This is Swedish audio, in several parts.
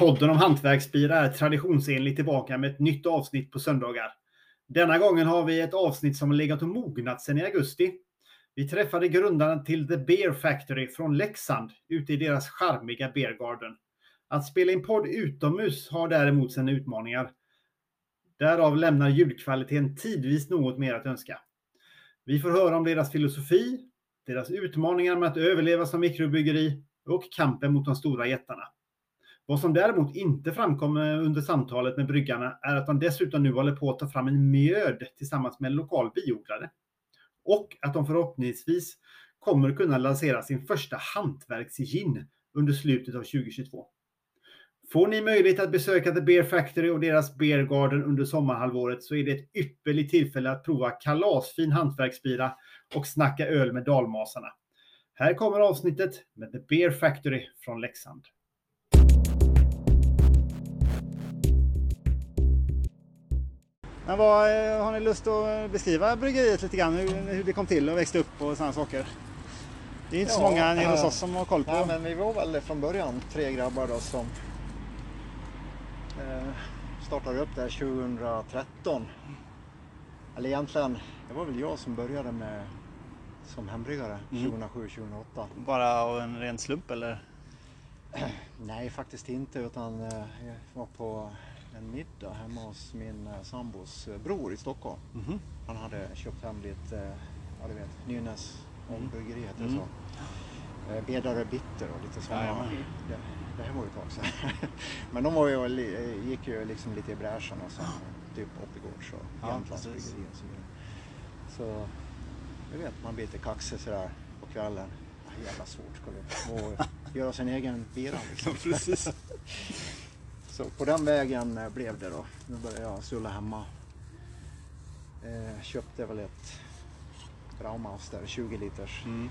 Podden om hantverksbilar är traditionsenligt tillbaka med ett nytt avsnitt på söndagar. Denna gången har vi ett avsnitt som har legat och mognat sedan i augusti. Vi träffade grundaren till The Beer Factory från Leksand ute i deras charmiga Beer Garden. Att spela in podd utomhus har däremot sina utmaningar. Därav lämnar ljudkvaliteten tidvis något mer att önska. Vi får höra om deras filosofi, deras utmaningar med att överleva som mikrobryggeri och kampen mot de stora jättarna. Vad som däremot inte framkom under samtalet med bryggarna är att de dessutom nu håller på att ta fram en mjöd tillsammans med en lokal biodlare. Och att de förhoppningsvis kommer kunna lansera sin första hantverksgin under slutet av 2022. Får ni möjlighet att besöka The Beer Factory och deras Beer Garden under sommarhalvåret så är det ett ypperligt tillfälle att prova kalasfin hantverksbira och snacka öl med dalmasarna. Här kommer avsnittet med The Beer Factory från Leksand. Men vad, eh, har ni lust att beskriva bryggeriet lite grann? Hur, hur det kom till och växte upp och sådana saker? Det är inte så många nere hos oss som har koll på. Ja, men vi var väl från början tre grabbar då som eh, startade upp det här 2013. Eller egentligen, det var väl jag som började med som hembryggare Mm. 2007-2008. Bara av en ren slump eller? Nej, faktiskt inte utan eh, jag var på en middag hemma hos min eh, sambos eh, bror i Stockholm. Mhm. Han hade köpt hem lite, eh, ja du vet, Nynäs ångbryggeri heter det Mm. så. Bedare Bitter och lite sådana. Jajamän. Det, det här var ju ett tag sedan. Men de var ju, gick ju liksom lite i bräschen och sen typ Oppigårds och Ja, Jämtlands precis. bryggeri och så vidare. Så, du vet, man blir lite kaxig sådär på kvällen. Jävla svårt ska det att göra sin egen bira liksom. Precis. Så på den vägen eh, blev det då. Nu började jag sulla hemma. Eh, köpte väl ett Braumaster 20 liters. Mm.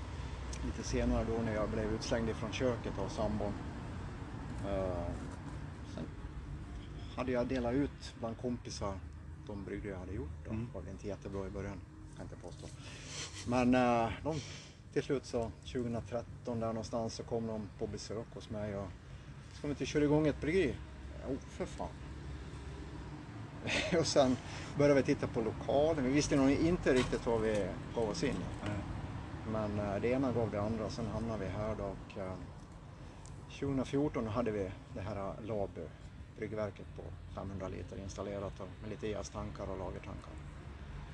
Lite senare då när jag blev utslängd ifrån köket av sambon. Eh, sen hade jag delat ut bland kompisar de brygder jag hade gjort. Då. Mm. var det inte jättebra i början, kan jag inte påstå. Men eh, de, till slut så 2013 där någonstans så kom de på besök hos mig och ska vi inte köra igång ett bryggeri? Jo, för fan. och sen började vi titta på lokalen. Vi visste nog inte riktigt vad vi gav oss in i. Men eh, det ena gav det andra. Sen hamnade vi här då och eh, 2014 hade vi det här eh, Lab bryggverket på 500 liter installerat med lite jästankar och lagertankar.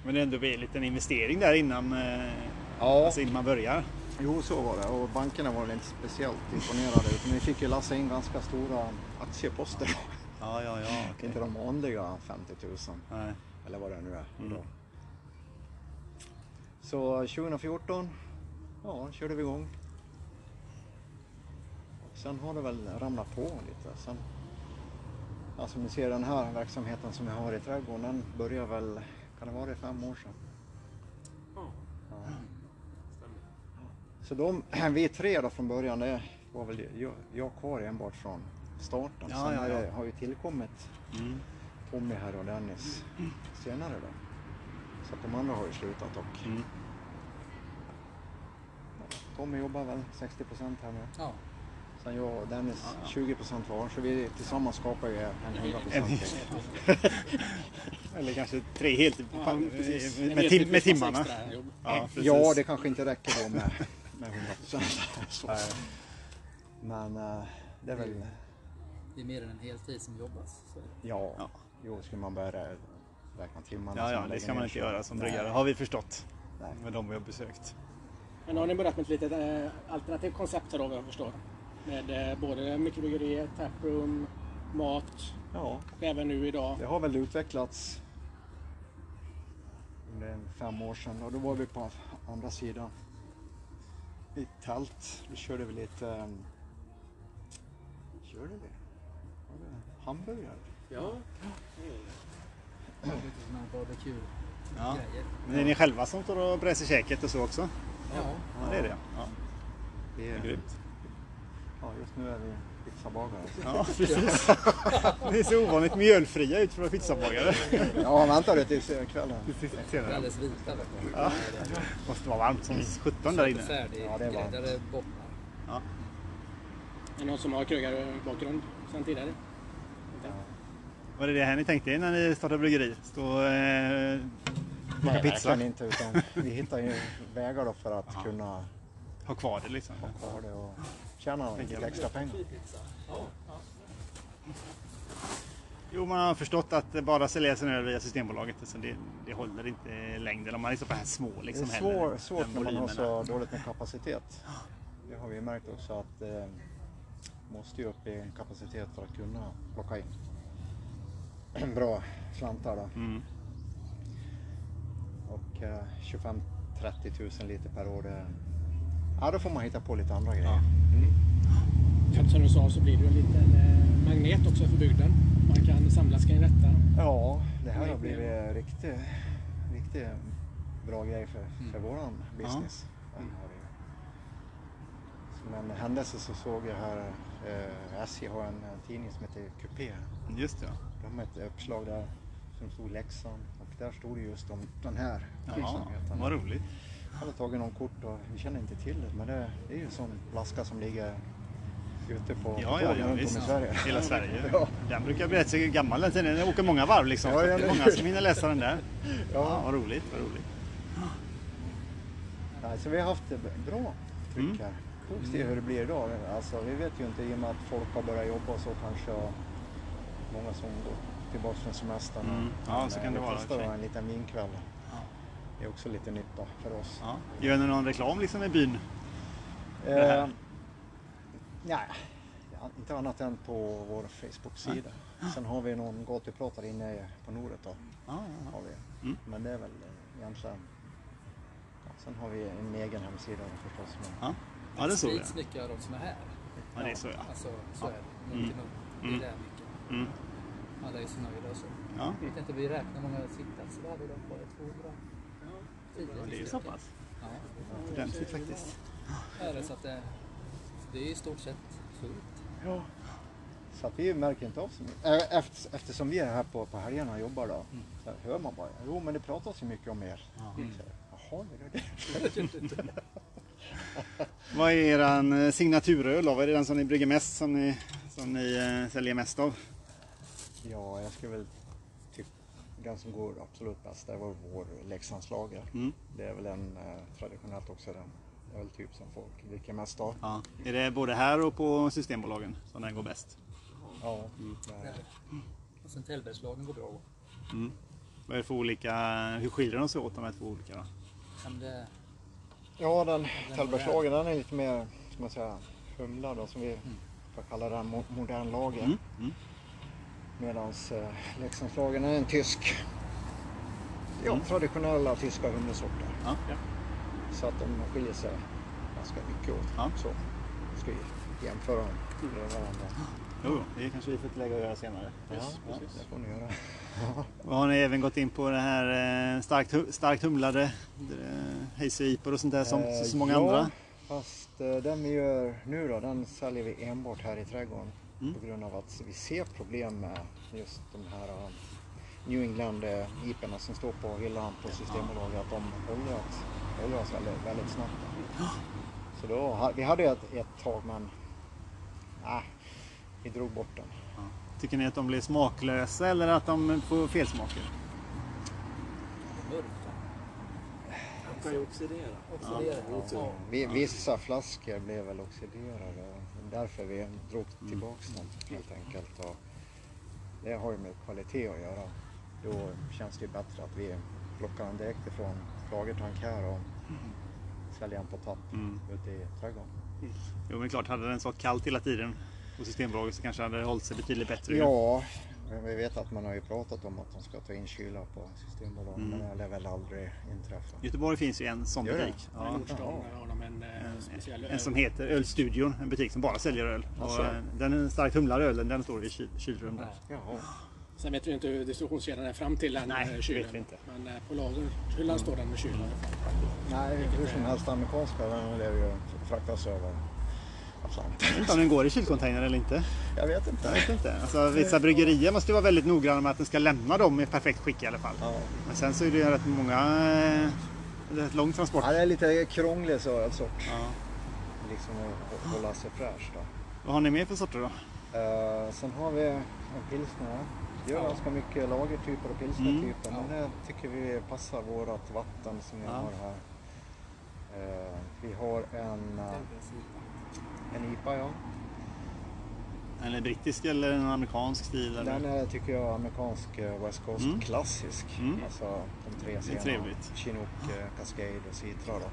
Men det är ändå en liten investering där innan, eh, Ja, alltså innan man börjar. Jo så var det och bankerna var väl inte speciellt imponerade utan vi fick ju lassa in ganska stora aktieposter. Ja, ja, ja. Inte de vanliga 50 000 Nej. eller vad det nu är Mm. Så 2014, ja, körde vi igång. Sen har det väl ramlat på lite. Sen, som ni ser den här verksamheten som vi har i trädgården, den började väl, kan det vara det, fem år sedan? Ja. Så de, vi tre då från början, det var väl jag, jag kvar enbart från starten. Ja, Sen ja, har ja. det har ju tillkommit Mm. Tommy här och Dennis senare då. Så att de andra har ju slutat och Mm. Tommy jobbar väl 60 procent här nu. Ja. Sen jag och Dennis Ja, ja. 20 procent var. Så vi tillsammans skapar ju en 100 En procent. Eller kanske tre heltid Ja, med, med, med timmarna. Ja. Ja, det kanske inte räcker då med, med 100 procent. Nej. Men eh, det är väl, Det är mer än en heltid som jobbas. Så ja, Ja. jo, skulle man börja räkna timmarna. Ja, ja, det ska man inte göra som bryggare, har vi förstått. Nej. Med de vi har besökt. Men har ni börjat med ett litet eh, alternativt koncept här då vad jag förstår? Med eh, både mikrobryggeriet, taproom, mat Ja, och även nu idag. Det har väl utvecklats under fem år sedan och då var vi på andra sidan i tält. Då körde vi lite... Um, körde vi? Var det hamburgare? Ja. Lite sådana här barbecue Ja. Men det är ni själva som står och bräser käket och så också? Ja. Ja, det är det. Ja, det är är, grymt. ja, just nu är vi pizzabagare. Ja, precis. Det är så ovanligt mjölfria ut från pizzabagare. Ja, vänta du tills kvällen. Senare. Alldeles vita. Ja. Det Måste vara varmt som 17 där det. inne. Ja, det är varmt. bottnar. Ja. Är det någon som har krögarbakgrund sedan tidigare? Var det det här ni tänkte när ni startade bryggeri? Stå och eh, Nej, verkligen inte. Utan vi hittar ju vägar då för att Aha. kunna ha kvar det liksom. Ha kvar det och tjäna lite extra pengar. Jo, man har förstått att bara sälja sin öl via Systembolaget, alltså det, det håller inte i längden om man är så här små. Liksom, det är svår, heller, svårt när man har så dåligt med kapacitet. Det har vi märkt också att det eh, måste ju upp i kapacitet för att kunna plocka in bra slantar. Då. Mm. Och eh, 25-30 000 liter per år, det, ja, då får man hitta på lite andra grejer. Mm. Som du sa så blir det ju en liten eh, magnet också för bygden. Man kan samlas kring detta. Ja, det här har blivit riktigt, riktigt bra grej för, för mm. våran business. Ja. Mm. Som en händelse så såg jag här, eh, SJ har en, en tidning som heter Coupé. Just det. De har ett uppslag där som stod Leksand och där stod det just om den här verksamheten. Vad roligt. Jag hade tagit någon kort och vi känner inte till det men det, det är ju en sån flaska som ligger ute på ja, ja, ja, visst. i Sverige. Hela Sverige. ja. Den brukar bli rätt så gammal den tiden. Den åker många varv liksom. Ja, ja, det är många som hinner läsa den där. Ja. ja vad roligt, vad roligt. Ja, så vi har haft bra tryck mm. här. Vi får se hur det blir idag. Alltså, vi vet ju inte i och med att folk har börjat jobba och så kanske. Och många som går tillbaka från semestern. Mm. Ja, så kan det vara. Vi en liten vinkväll. Ja. Det är också lite nytta för oss. Ja. Gör ni någon reklam liksom i byn? Eh, nej, inte annat än på vår Facebook-sida. Sen har vi någon gatupratare inne på Noret då. Ah, har vi. Mm. Men det är väl egentligen... Ja, sen har vi en egen hemsida förstås. Men... Ja. ja, det såg jag. mycket av de som är här. Ja, det är så ja. Alltså, så är det. Mm. Det är mm. mycket. Mm. Alla är så nöjda och så. Ja. Jag vet inte, vi räknar många sittplatser vi hade idag. Var det 200? Ja, det är så pass. Ja. Ordentligt faktiskt. Ja, det, så att det, det är i stort sett fullt. Ja. Så att vi märker inte av så mycket. Efter, eftersom vi är här på, på helgerna och jobbar då, mm. så hör man bara, jo men det pratas ju mycket om er. Mm. Jaha, det det. Vad är er eh, signaturöl då? Vad är det den som ni brygger mest, som ni, som ni eh, säljer mest av? Ja, jag skulle väl den som går absolut bäst, det var vår Leksandslager. Mm. Det är väl en eh, traditionellt också den öltyp som folk dricker mest av. Ja. Är det både här och på Systembolagen som den går bäst? Ja. Mm. Och sen Tällbergslagen går bra. Mm. Vad är det för olika, hur skiljer de sig åt de här två olika? Då? Ja, det... ja den Tällbergslagen den är lite mer, ska man säga, humlad då, som vi mm. får kalla den modern lager. Mm. Mm. Medan eh, Leksandslagen är en tysk, ja, mm. traditionella tyska humlesorter. Ja. Ja. Så att de skiljer sig ganska mycket åt. Ja. Så ska vi jämföra dem med varandra. Jo, det kanske vi får lägga och göra senare. Ja, ja det får ni göra. har ni även gått in på det här eh, starkt, starkt humlade eh, Hazy och sånt där som eh, så många ja, andra? fast den vi gör nu då, den säljer vi enbart här i trädgården. Mm. På grund av att vi ser problem med just de här New England-iporna som står på hyllan på Systembolaget. Att de åldras, åldras väldigt, väldigt snabbt. Så då, vi hade ett, ett tag men nej, vi drog bort den. Tycker ni att de blir smaklösa eller att de får felsmaker? De kan ju oxidera. oxidera. Ja. Vissa flaskor blev väl oxiderade. Därför vi drog tillbaks dem helt enkelt. Och det har ju med kvalitet att göra. Då känns det ju bättre att vi plockar den direkt ifrån lagertank här och säljer den på tapp mm. ute i trädgården. Jo men klart, hade den stått kallt hela tiden på Systembolaget så kanske hade det hållit sig betydligt bättre. Ja, men vi vet att man har ju pratat om att de ska ta in kyla på Systembolaget mm. men det lär väl aldrig inträffa. I Göteborg finns ju en sån butik. Ja. har de en, eh, en, speciell en som heter Ölstudion, en butik som bara säljer öl. Alltså. Och, den är starkt humlade ölen, den står i kyl, kylrum där. Jaha. Sen vet vi inte hur distributionskedjan är fram till den Nej, kylen. Vet vi inte. Men eh, på lagerhyllan mm. står den med kylen. Nej, hur som helst amerikanska den lär ju fraktas över Jag vet inte om den går i kylcontainer eller inte. Jag vet inte. Jag vet inte. Alltså, vissa bryggerier måste ju vara väldigt noggranna med att den ska lämna dem i perfekt skick i alla fall. Ja. Men sen så är det ju rätt många... Är rätt lång transport. Ja, det är lite krånglig så, sort. Ja. Liksom att hålla sig fräsch då. Vad har ni mer för sorter då? Uh, sen har vi en pilsner. Gör Ja. ganska mycket lagertyper och pilsnertyper men det tycker vi passar vårat vatten som vi Ja. har här. Eh, vi har en, eh, en IPA ja. Eller brittisk eller en amerikansk stil? Eller? Den är tycker jag amerikansk eh, West Coast Mm. klassisk. Mm. Alltså de tre är sena. Chinook, eh, Cascade och Citra då.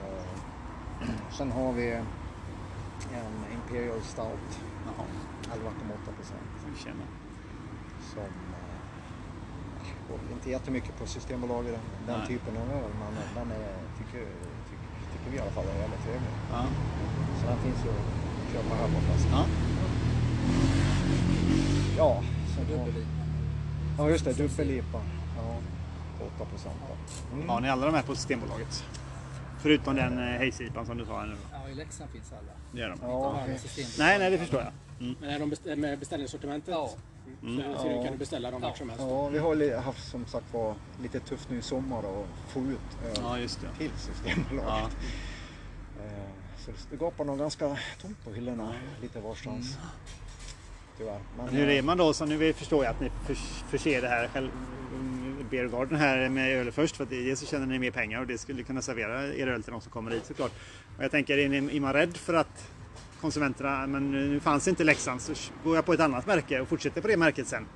Eh, sen har vi en Imperial Stout, Jaha, 11,8 procent. jag. Som går inte jättemycket på Systembolaget den, den typen av öl men den är, tycker, vi i alla fall är väldigt trevlig. Ja. Så den finns ju att köpa här på flaska. Ja. Ja, sen Dubbellipa. ja just det, dubbellipa. Ja, 8 procent. Mm. Har ni alla de här på Systembolaget? Förutom den eh, Hayes-IPan som du sa här nu. Ja, i Leksand finns alla. Det gör de. Ja, system. Nej, nej, det förstår jag. Men är de med beställningssortimentet Ja, så, så Ja. kan du beställa dem vart som helst. Ja, vi har haft som sagt var lite tufft nu i sommar och få ut öl Ja, just det. till Systembolaget. Ja. Eh, Så det gapar nog ganska tomt på hyllorna lite varstans. Tyvärr. Men, Men hur är eh, man då? Så nu förstår jag att ni förs- förser det här själv, Beergarden här med öl först för att dels så tjänar ni mer pengar och det skulle kunna servera er öl till de som kommer hit såklart. Och jag tänker, är, ni, är man rädd för att konsumenterna, men nu fanns inte Leksand så går jag på ett annat märke och fortsätter på det märket sen?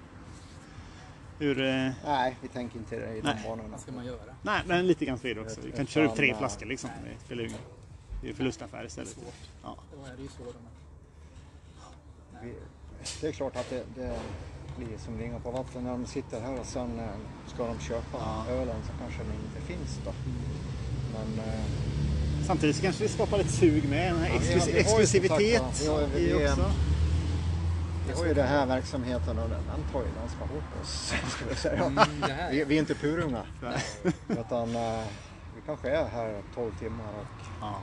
Hur, eh, Nej, vi tänker inte i de Nej. banorna. vad ska man göra? nej, men lite grann så är det också. Vi kan inte köra upp tre flaskor liksom. Det spelar ju ingen- det är ju förlustaffär istället. Svårt. Ja. Då är det ju det är klart att det, det blir som ringar på vattnet när de sitter här och sen eh, ska de köpa Ja. ölen så kanske den inte finns då. Men eh, Samtidigt så kanske det skapar ett sug med, den här Ja, exklus- som exklusivitet ja, vi har- i också. vi har ju den här verksamheten och den, den tar ju ganska hårt på oss. Ska vi, säga. Mm, det vi, vi är inte purunga. Utan eh, vi kanske är här 12 timmar och Ja.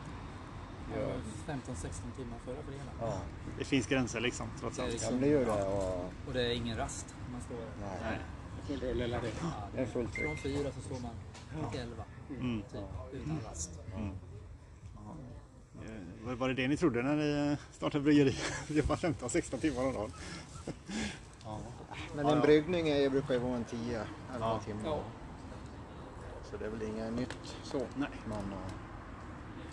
det var 15-16 timmar förra fredagen. ja, Det finns gränser liksom trots Det är allt. ja liksom, men det gör det. Och, Och det är ingen rast. Man står nej, Nej. Full rulle eller det. ja, det är fullt Från tryck. fyra så står man till elva. Mm. Typ, utan rast. Eh, Var, var det det ni trodde när ni startade bryggeri? Jobba 15-16 timmar om dagen? Men Ja, en ja. bryggning är, brukar ju vara en 10-11 Ja. timmar. Ja. Så det är väl inget nytt så. Nej. Men eh,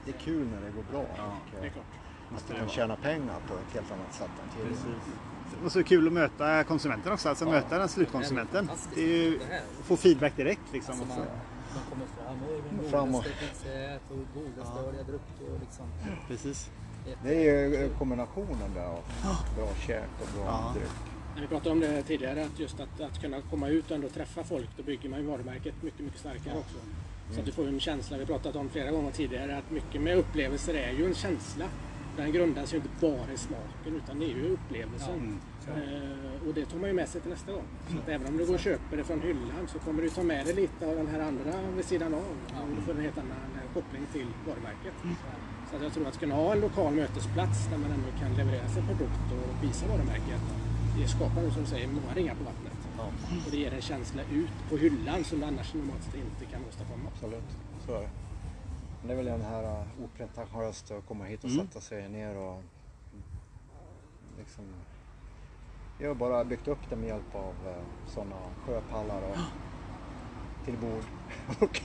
det är kul när det går bra. Ja, och, Det är klart. Måste att det man vara. tjänar pengar på ett helt annat sätt än tidigare. Precis. Och så kul att möta konsumenten också, alltså möta den slutkonsumenten. Det är ju Det få feedback direkt liksom. Alltså man kommer fram och är den Fram och- godaste pizzat och godaste öl jag druckit och liksom. Precis. Det är ju eh, kombinationen där av bra käk och bra Ja. dryck. När vi pratade om det tidigare, att just att, att kunna komma ut och ändå träffa folk, då bygger man ju varumärket mycket, mycket starkare också. Så att du får ju en känsla, vi har pratat om flera gånger tidigare, att mycket med upplevelser är ju en känsla. Den grundas ju inte bara i smaken utan det är ju upplevelsen. Eh, och det tar man ju med sig till nästa gång. Så att även om du går och köper det från hyllan så kommer du ta med dig lite av den här andra vid sidan av. Och du får en helt annan eh, koppling till varumärket. Så att jag tror att kunna ha en lokal mötesplats där man ändå kan leverera sin produkt och visa varumärket. Det skapar som du säger många ringar på vattnet. Och det ger en känsla ut på hyllan som du annars normalt inte kan åstadkomma. Absolut, så är det. Men det är väl den här uh, opretentiöst att komma hit och Mm. sätta sig ner och liksom jag har bara byggt upp det med hjälp av uh, sådana sjöpallar och till bord och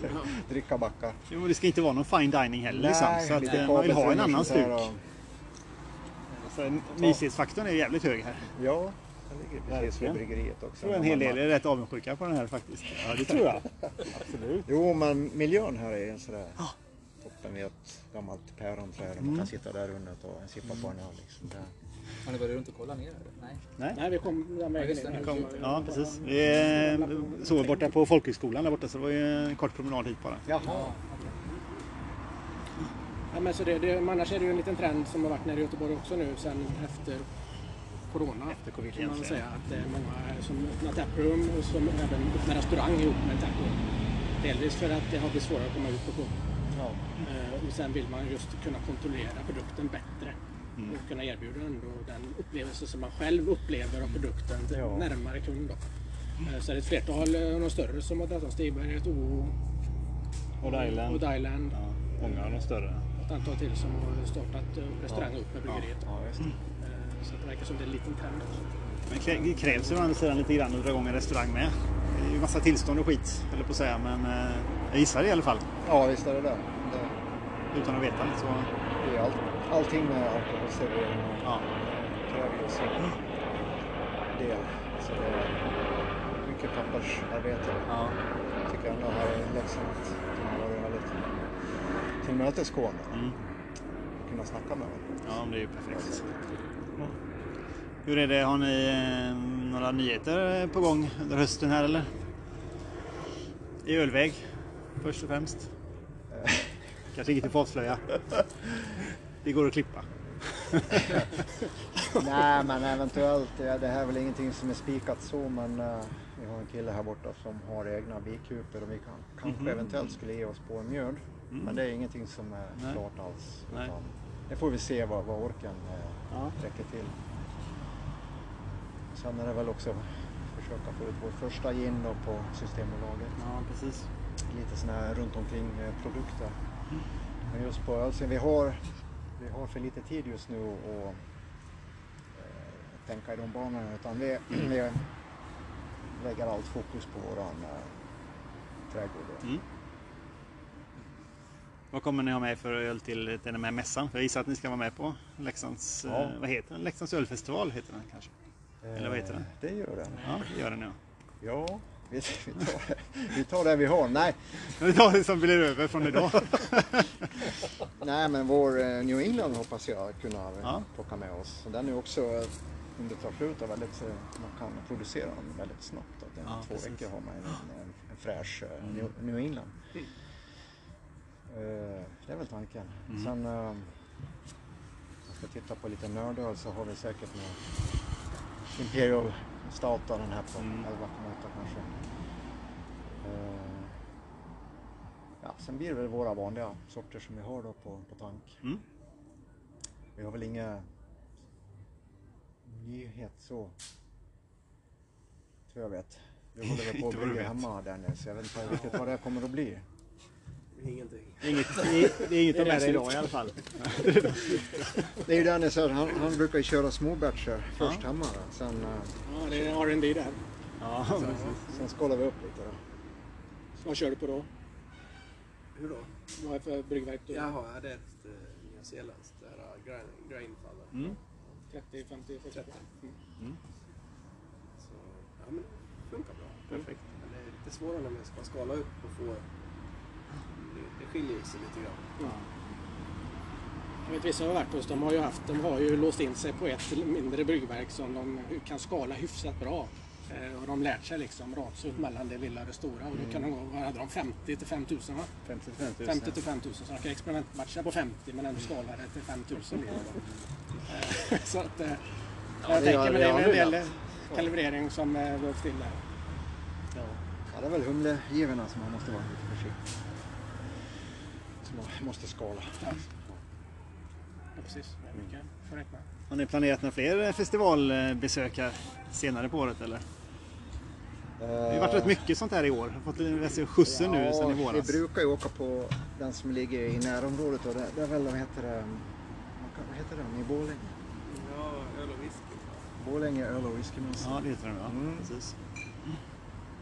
dricka backar. Jo, det ska inte vara någon fine dining heller liksom. Så att eh, man vill ha en annan stuk. och- Så mysighetsfaktorn är jävligt hög här. Ja, den ligger precis vid bryggeriet också. Jag tror en hel del är rätt avundsjuka på den här faktiskt. Ja, det tror jag. Absolut. Jo, men miljön här är sådär toppen vid ett gammalt päronträd och man kan sitta där under och en sippa på en öl. Liksom. Har ni varit runt och kollat ner eller? Nej. Nej. Nej, vi kom den Ja, vägen det, ner. Kom, ja, precis. Vi eh, sov borta på folkhögskolan där borta så det var ju en kort promenad hit bara. Jaha. Ja. Ja, men så det, det, men annars är det ju en liten trend som har varit nere i Göteborg också nu sen efter Corona. Efter covid kan man väl säga att det är många som öppnar taproom och som även öppnar restaurang ihop med taproom. Delvis för att det har blivit svårare att komma ut på pub. Ja. Eh, Och sen vill man just kunna kontrollera produkten bättre Mm. och kunna erbjuda den upplevelse som man själv upplever av produkten Ja. närmare kund. Då. Eh, Så är det ett flertal eh, av de större som har av Stigberget, OO Och Dylan. och Dylan. Ja, många av de större. Ett antal till som har startat eh, restaurang upp med bryggeriet. Ja. Eh, Så det verkar som det är en liten trend. Men det krävs ju å andra sidan lite grann att dra igång en restaurang med. Det är ju massa tillstånd och skit, eller på att säga, men jag gissar det i alla fall. Ja, visst är det det. det Utan att veta. Så... det är all, allting med alkoholservering och Ja. kräver ju sin del. Så det är mycket pappersarbete. Ja. Jag tycker ändå här i Leksand att de har varit väldigt tillmötesgående. Mm. Kunna snacka med varandra. ja, det är ju perfekt. Hur är det, har ni eh, några nyheter på gång under hösten här eller? I ölväg, först och främst. Kanske inget få avslöja. Det går att klippa. Nej, men eventuellt. Ja, det här är väl ingenting som är spikat så, men eh, vi har en kille här borta som har egna bikuper och vi kan, kanske Mhm. eventuellt skulle ge oss på en mjöd. Men det är ingenting som är Nej. klart alls. Utan det får vi se vad, vad orken eh, Ja. räcker till. Sen är det väl också försöka få ut vår första gin då på Systembolaget. Ja, precis. Lite sådana här runt omkring eh, produkter. Men just på ölsen, vi har, vi har för lite tid just nu att eh, tänka i de banorna utan vi, vi lägger allt fokus på våran eh, trädgård. Mm. Vad kommer ni ha med för öl till den här mässan? För jag gissar att ni ska vara med på Leksands, Ja. eh, vad heter den? Leksands ölfestival heter den kanske? Eller vad heter den? Det gör den. Ja, det gör den ja. Ja, vi, vi, tar, vi tar det vi har. Nej, Vi tar det som blir över från idag. nej men vår eh, New England hoppas jag kunna eh, Ja. plocka med oss. Den är också om det tar slut, väldigt, eh, man kan producera den väldigt snabbt. Att Ja, två precis. veckor har man en, en, en fräsch eh, New, England. Eh, det är väl tanken. Mm. Sen jag ska titta på lite nördöl så har vi säkert med Imperial Då, den här på Mm. 11,8 kanske. Eh, ja, sen blir det väl våra vanliga sorter som vi har då på, på tank. Mm. Vi har väl inga nyhet så. Tror jag vet. Vi håller väl på att bygga hemma Dennis. Jag vet inte riktigt vad det kommer att bli. Ingenting. Inget, det är inget är med idag i alla fall. Det är ju Dennis här, han, han brukar ju köra småbatcher först hemma. Då. Sen, eh, Ja, det är R&D där. Ja, precis. sen skalar vi upp lite. Då. Så vad kör du på då? Hur då? Vad är det för bryggverk du Jaha, det är ett uh, nyzeeländskt det här uh, grind, grindfaller. Mm. 30, 50, 40? 30. Mm. Så, ja men det funkar bra. Perfekt. Men det är lite svårare när man ska skala upp och få... Det, skiljer sig lite grann. Jag vet vissa har varit hos, de har ju haft, de har ju låst in sig på ett mindre bryggverk som de kan skala hyfsat bra. Eh, och de lärt sig liksom ratsut mellan det lilla och det stora och då kan de gå, vad hade de, 50 till 5000 va? 55 000. 50 till 5000 så de kan experimentmatcha på 50 men ändå skala det till 5000 blir det då. Eh, Så att eh, jag det tänker men det är väl en del kalibrering som eh, behövs till där. Ja, det är väl humlegivorna som man måste vara lite försiktig måste skala. Ja, precis, det är mycket får räkna. Har ni planerat några fler festivalbesök här senare på året eller? Det har varit rätt mycket sånt här i år. Har fått skjutsen nu sen i vi våras. brukar ju åka på den som ligger i närområdet och det, det är väl, vad heter det, vad heter den i Borlänge? Ja, öl och whisky. Borlänge öl och whiskymässa. Ja, det heter de ja. Mm. Precis.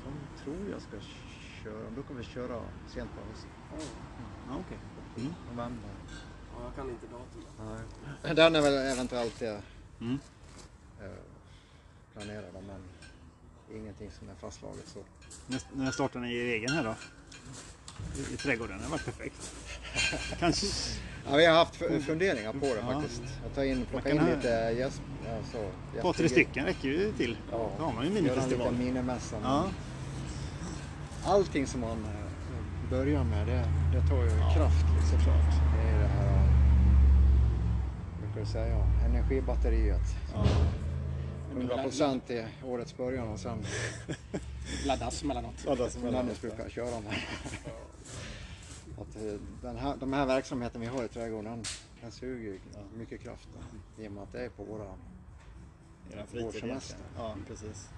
De tror jag ska köra, de brukar väl köra sent på hösten. Ja, okej. November. Ja, jag kan inte datumet. Nej. Den är väl eventuellt eh, Mm. eh, planerad men ingenting som är fastslaget så. När, när startar ni er egen här då? I, i trädgården? Det har varit perfekt. Kanske... Ja, vi har haft funderingar på det faktiskt. Att ta in, plocka in ha- lite gäst, alltså, Ett par, tre stycken räcker ju till. Ja. Då har man ju en Göra en minifestival. liten minimässa. Ja, Allting som man börjar med det, det tar ju Ja. kraft. Såklart. Det är det här, vad brukar du säga, energibatteriet. ja. 100% i årets början och sen Laddas mellanåt. som Dennis brukar köra med. Att, eh, den här, de här verksamheten vi har i trädgården, den, den suger ju mycket kraft då, i och med att det är på våra Vår semester. Ja, precis.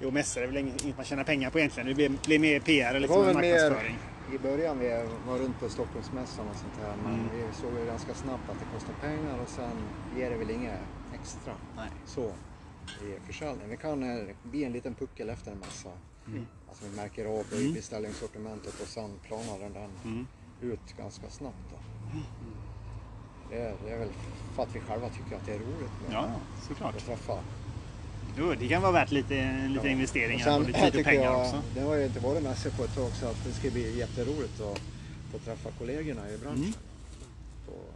Jo, mässor är väl inget inget man tjänar pengar på egentligen. Det blir, blir mer PR var liksom marknadsföring. mer i början vi var runt på Stockholmsmässan och sånt här men Mm. vi såg ju ganska snabbt att det kostar pengar och sen ger det väl inga extra Nej. så i försäljning. Vi kan eh, bli en liten puckel efter en massa. Mm. Alltså vi märker av i beställningssortimentet och sen planar den, Mm. ut ganska snabbt. Då. Det, är, det är väl för att vi själva tycker att det är roligt med Ja, ja, såklart. att träffa. Jo, det kan vara värt lite, lite Ja. investeringar och, sen, lite, här lite tycker pengar jag, också. Det har ju inte varit mässor på ett tag så att det ska bli jätteroligt att få träffa kollegorna i branschen. Mm. Och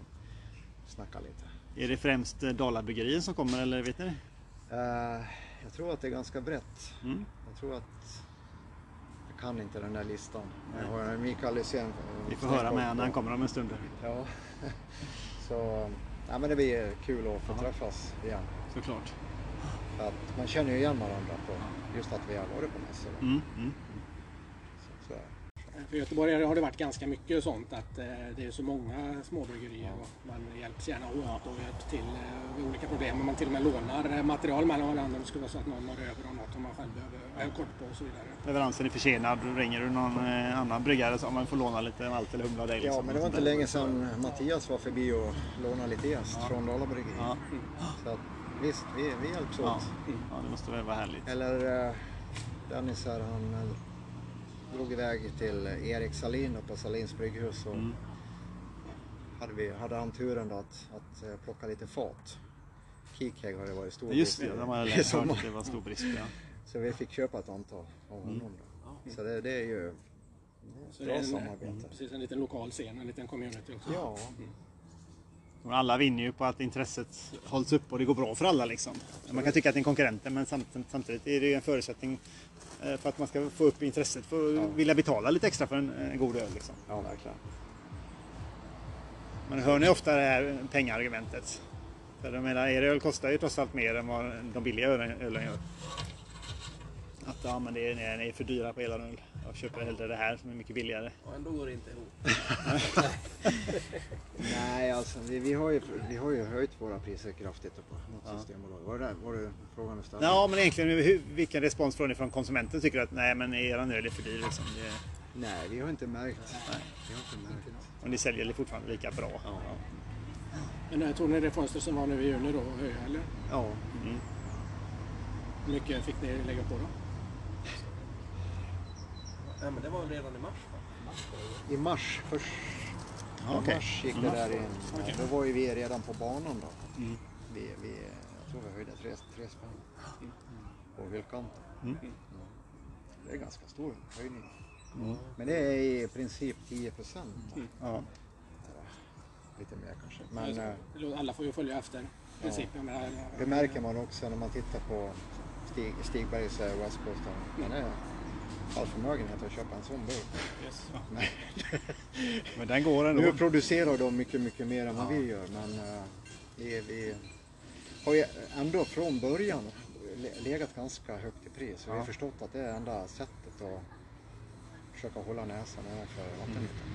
snacka lite. Är det främst eh, Dalabryggerier som kommer eller vet ni? Eh, jag tror att det är ganska brett. Mm. Jag tror att jag kan inte den där listan. Jag har Mikael Lysén. Vi får höra med när han kommer om en stund. Ja. Så ja, men det blir kul att få träffas igen. Såklart. Att man känner ju igen varandra på just att vi har varit på mässor. Mm. Mm. Så, så är det. För göteborgare har det varit ganska mycket sånt att eh, det är så många småbryggerier och man hjälps gärna åt och hjälper till eh, vid olika problem. Och man till och med lånar eh, material mellan varandra om det skulle vara så att någon har över och något som man själv behöver ha koll på och så vidare. Leveransen är försenad. Ringer du någon eh, annan bryggare så om man får låna lite malt eller humla av dig. Ja, liksom. men det var inte länge sedan Mattias var förbi och lånade lite jäst från Dalabryggeriet. Ja. Så att, visst, vi, vi hjälps Ja. åt. ja, det måste väl vara härligt. Eller eh, Dennis här, han eh, drog iväg till Erik Salin på Salins brygghus och Mm. hade, vi, hade han turen då att, att eh, plocka lite fat. Kikeg har det varit stor Just brist det, de har i hört att det var stor brist. Ja. Så vi fick köpa ett antal av Mm. honom. Då. Så det, det är ju Så bra det är en, samarbete. Precis, en liten lokal scen, en liten community också. Ja, Och alla vinner ju på att intresset hålls upp och det går bra för alla. Liksom. Man kan tycka att det är konkurrenter men samt- samtidigt är det ju en förutsättning eh, för att man ska få upp intresset för att vilja betala lite extra för en, en god öl. Liksom. ja verkligen. Men hör ni ofta det här pengaargumentet? För jag menar, er öl kostar ju trots allt mer än vad de billiga ölen, ölen gör. Att ja, men det är, nej, ni är för dyra på eran öl. Jag köper hellre det här som är mycket billigare. Och ändå går det inte ihop. Nej, alltså vi, vi, har ju, vi har ju höjt våra priser kraftigt på något systembolag. Var det, var det frågan du ställde? Ja, men egentligen hur, vilken respons får ni från konsumenten? Tycker att nej, men eran öl är för dyr. Liksom. Det, Nej, vi har inte märkt. Vi har inte märkt. och ni säljer fortfarande lika bra. Men eh, tog ni det fönster som var nu i juni då och höja eller? Ja, Hur mycket fick ni lägga på då? Nej, men det var redan i mars va? i mars, först Ja, okej. mars gick det där in. Då var ju vi redan på banan då. Vi, vi, jag tror vi höjde tre, tre spänn på hyllkanten. Mm. Det är ganska stor höjning. Men det är i princip 10 procent. Ja. Lite mer kanske. Men eh, Alla får ju följa efter principen. med det märker man också när man tittar på Stig, Stigbergs eh, West Coast. Han är all förmögenhet att köpa en sån burk. Yes. Men den går ändå. Nu producerar de mycket, mycket mer än vad vi gör. Men eh, vi, vi har ju ändå från början le- legat ganska högt i pris. Så vi har förstått att det är enda sättet att försöka hålla näsan ovanför vattenytan.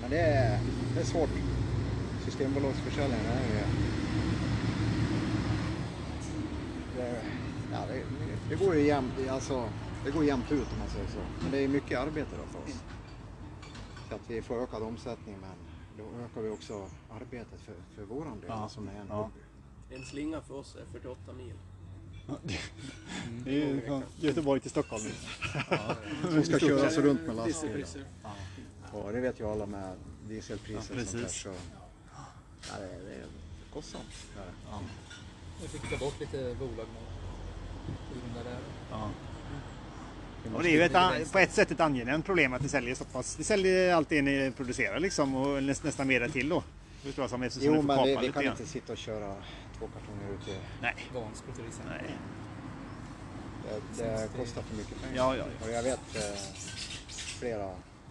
Men det är, det är svårt. Systembolagsförsäljningen är ju... Det, ja, det, det går ju jämnt, alltså, det går jämnt ut om man säger så. Men det är mycket arbete då för oss. Så att vi får ökad omsättning men då ökar vi också arbetet för, för våran del Ja, som är en ja. hobby. En slinga för oss är 48 mil. Det är ju från Göteborg till Stockholm. Som ska köras runt med lastbil. Och det vet ju alla med dieselpriser Ja, och sånt där. Så, ja, det, är- det är kostsamt. Det. Vi fick ta bort lite bolag med. Ja. Och det är ju ett, på ett sätt ett angenämt problem att ni säljer så pass. Ni säljer allt det ni producerar liksom och näst, nästan mer till då. Förstår jag som eftersom Jo men vi, vi kan inte sitta och köra två kartonger ut i... Nej. Vansbro till exempel. Nej. Det, det kostar för mycket pengar. Ja, ja. Och jag vet eh, flera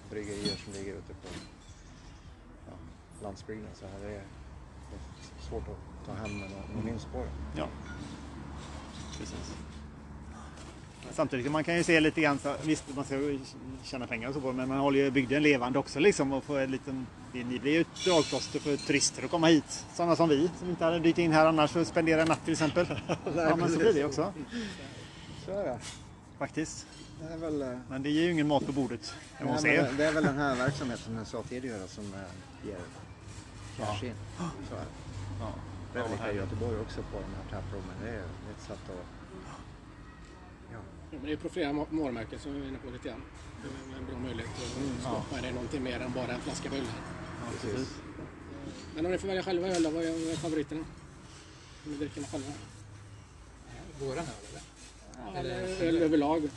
bryggerier som ligger ute på ja, landsbygden. Så här, det, är, det är svårt att ta hem med någon, någon vinst på det. Ja. Precis. Samtidigt man kan ju se lite grann, så, visst man ska tjäna pengar och så på det, men man håller ju bygden levande också liksom och får en liten, det- ni blir ju ett dragplåster för turister att komma hit. Sådana som vi som inte hade dykt in här annars för att spendera en natt till exempel. ja men så blir det också Så är det. faktiskt. Det är väl, eh, Men det ger ju ingen mat på bordet. Jag Nej, det, det är väl den här verksamheten som jag sa tidigare som eh, ger cash in. Så är det. Ja. Det är väl lika i. Göteborg också på de här taprummen. Det är ett sätt att... Ja. Ja, men det är på flera ma- varumärken som vi är inne på lite grann. Det är väl en bra möjlighet att skapa det någonting mer än bara en flaska bullar. Ja, precis. Men om ni får välja själva öl då, vad är favoriterna? Om ni dricker själva? Våran öl eller? Ja, Eller- öl överlag.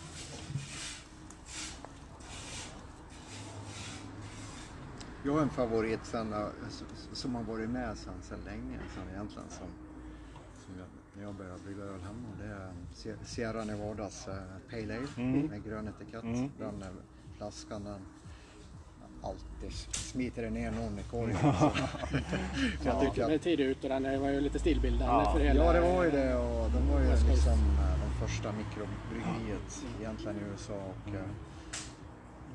Jag har en favorit sen, eh, som har varit med sen, sen länge. Sen egentligen som, som jag, när jag började brygga öl hemma. Det är Sie- Sierra Nevadas eh, Pale Ale Mm. med grön etikett. Mm. Den eh, flaskan den alltid smiter det ner någon i korgen. Så jag tycker Den är att, tidig ut och den var ju lite stilbildande Ja. för hela... ja det var ju det och de var ju liksom eh, de första mikrobryggeriet egentligen i USA. Och, eh,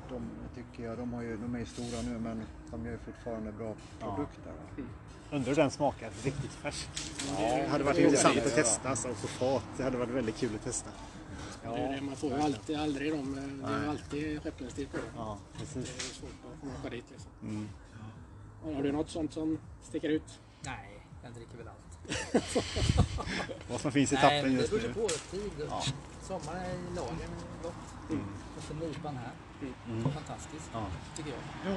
de tycker jag, de, har ju, de är ju stora nu men de gör ju fortfarande bra produkter. va. Undrar hur den smakar riktigt färsk. det hade varit det intressant att testa alltså, på fat. Det hade varit väldigt kul att testa. Det är det, man får ju alltid, aldrig dem. eh, Det är ju alltid skeppningstid på dem. Ja, Det är precis. svårt att få åka dit liksom. Mm. Har du något sånt som sticker ut? Nej, jag dricker väl allt. Vad som finns i Nej, tappen det just beror ju nu. på årstid. Ja. Sommar i lagen är gott. Så nipan här. Mm. Fantastiskt, Ja. tycker jag.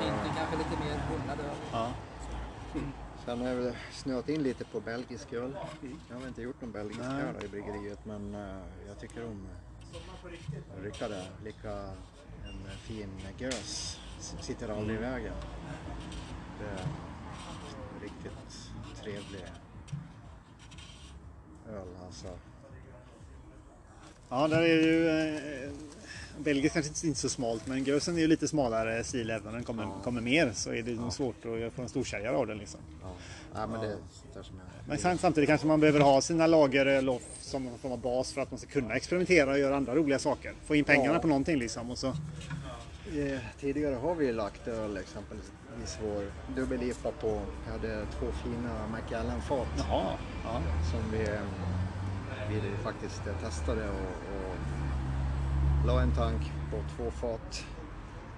Vintern kanske lite mer humlad öl. Ja. Sen har jag väl snöat in lite på belgisk öl. Jag har inte gjort någon belgisk Nej. öl i bryggeriet men eh, jag tycker om uh, ryckade. Lika en eh, fin gös sitter aldrig i vägen. Det är riktigt trevlig öl alltså. Ja, där är ju... Eh, Belgisk kanske inte så smalt, men Gösen är ju lite smalare stil även om den kommer, kommer mer så är det nog svårt att få en storsäljare av den liksom. Ja, ja men det jag... Men sam- samtidigt kanske man behöver ha sina lagerloff som någon form av bas för att man ska kunna experimentera och göra andra roliga saker. Få in pengarna Ja. på någonting liksom. Och så, Eh, Tidigare har vi lagt öl exempelvis vår dubbel-IPA på. Vi hade två fina ja. som vi, eh, vi faktiskt eh, testade och, och la en tank på två fat.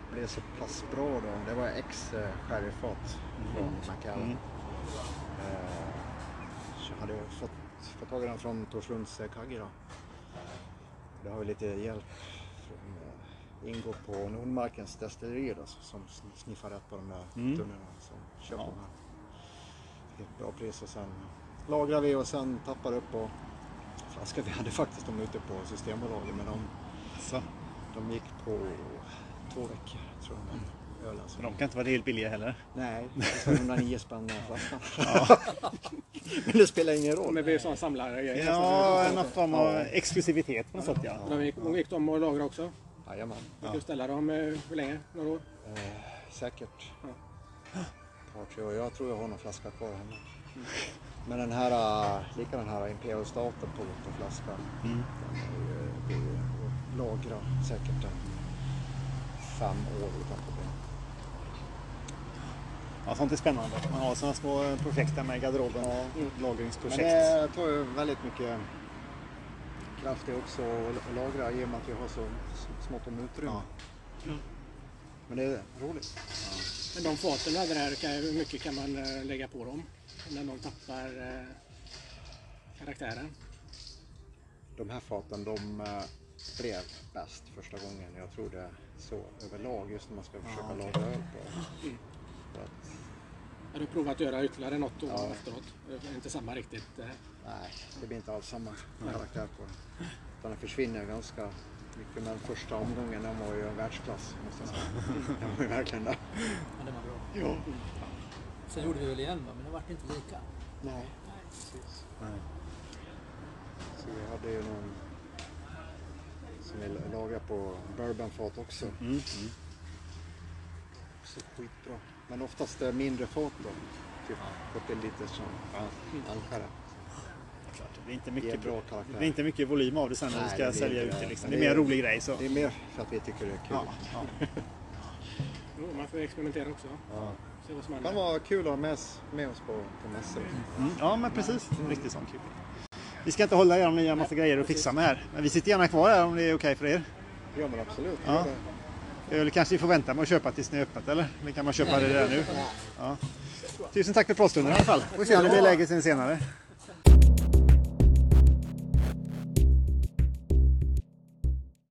Det blev så pass bra då. Det var ex eh, sherryfat från Macallan. Mm. Eh, så hade jag fått, fått tag i den från Torslunds Kagge då. Det har vi lite hjälp från Ingo på Nordmarkens destilleri då, som sn- sniffar rätt på de där Mm. tunnorna som köper Ja. de här. Fick ett bra pris och sen lagrar vi och sen tappar upp på flaskor. Vi hade faktiskt dem ute på Systembolaget men de, Så. de gick på två veckor tror jag. Ölen. Så. Men de kan inte vara helt billiga heller. Nej, det var 109 spänn flaskan. men det spelar ingen roll. Men det blir sån samlargrej. Ja, någon form av Ja. exklusivitet på något sätt ja. De gick, de gick de och lagra också. Jajamän. Fick du ställa dem eh, hur länge? Några år? Eh, säkert. Ja. Par, tre år. Jag tror jag har någon flaska kvar hemma. Men den här, eh, lika den här Imperial Staten på, flaskan. Mm. Den är ju, lagra säkert en fem år utan problem. Ja, sånt är spännande. Man har sådana små projekt där med garderoben. Men Lagringsprojekt. det tar ju väldigt mycket kraft det också att lagra i och med att vi har så smått om utrymme. Ja. Men det är roligt. Men de faten du hade där, hur mycket kan man eh, lägga på dem? När de tappar eh, karaktären? De här faten de eh, blev bäst första gången. Jag tror det är så överlag just när man ska försöka okej. laga öl på. För att, Har du provat att göra ytterligare något år Ja. efteråt? Det är inte samma riktigt. eh. nej, det blir inte alls samma karaktär på det. Utan det försvinner ganska mycket. Men första omgången den var ju världsklass måste jag säga. Den var ju verkligen det. Ja, det var bra. Ja. Sen gjorde vi väl igen va? men det vart inte lika. Nej, precis. Nej. Så vi hade ju någon som vi lagrar på bourbonfat också. Mm. Mm. Så skitbra. Men oftast är mindre fat då. Typ 40 liter som ankare. Klart, Det är inte mycket, bra det karaktär. blir inte mycket volym av det sen när Nej, vi ska det sälja ut det. det. Liksom. Men Det är det mer är- en rolig grej. Så. Det är mer för att vi tycker det är kul. Ja, ja. Jo, man får experimentera också. Ja. Se vad som Det kan vara kul att ha med, oss- med oss på, på mässor. Mm. ja, men precis. Riktigt sån kul. Vi ska inte hålla er om ni har massa grejer att fixa med här. Men vi sitter gärna kvar här om det är okej för er. Ja men absolut. Ja. Det. Öl kanske vi får vänta med att köpa tills ni är öppet eller? Eller kan man köpa det där nu? Ja. Tusen tack för pratstunden i alla fall. Vi får se om det blir läge sen senare.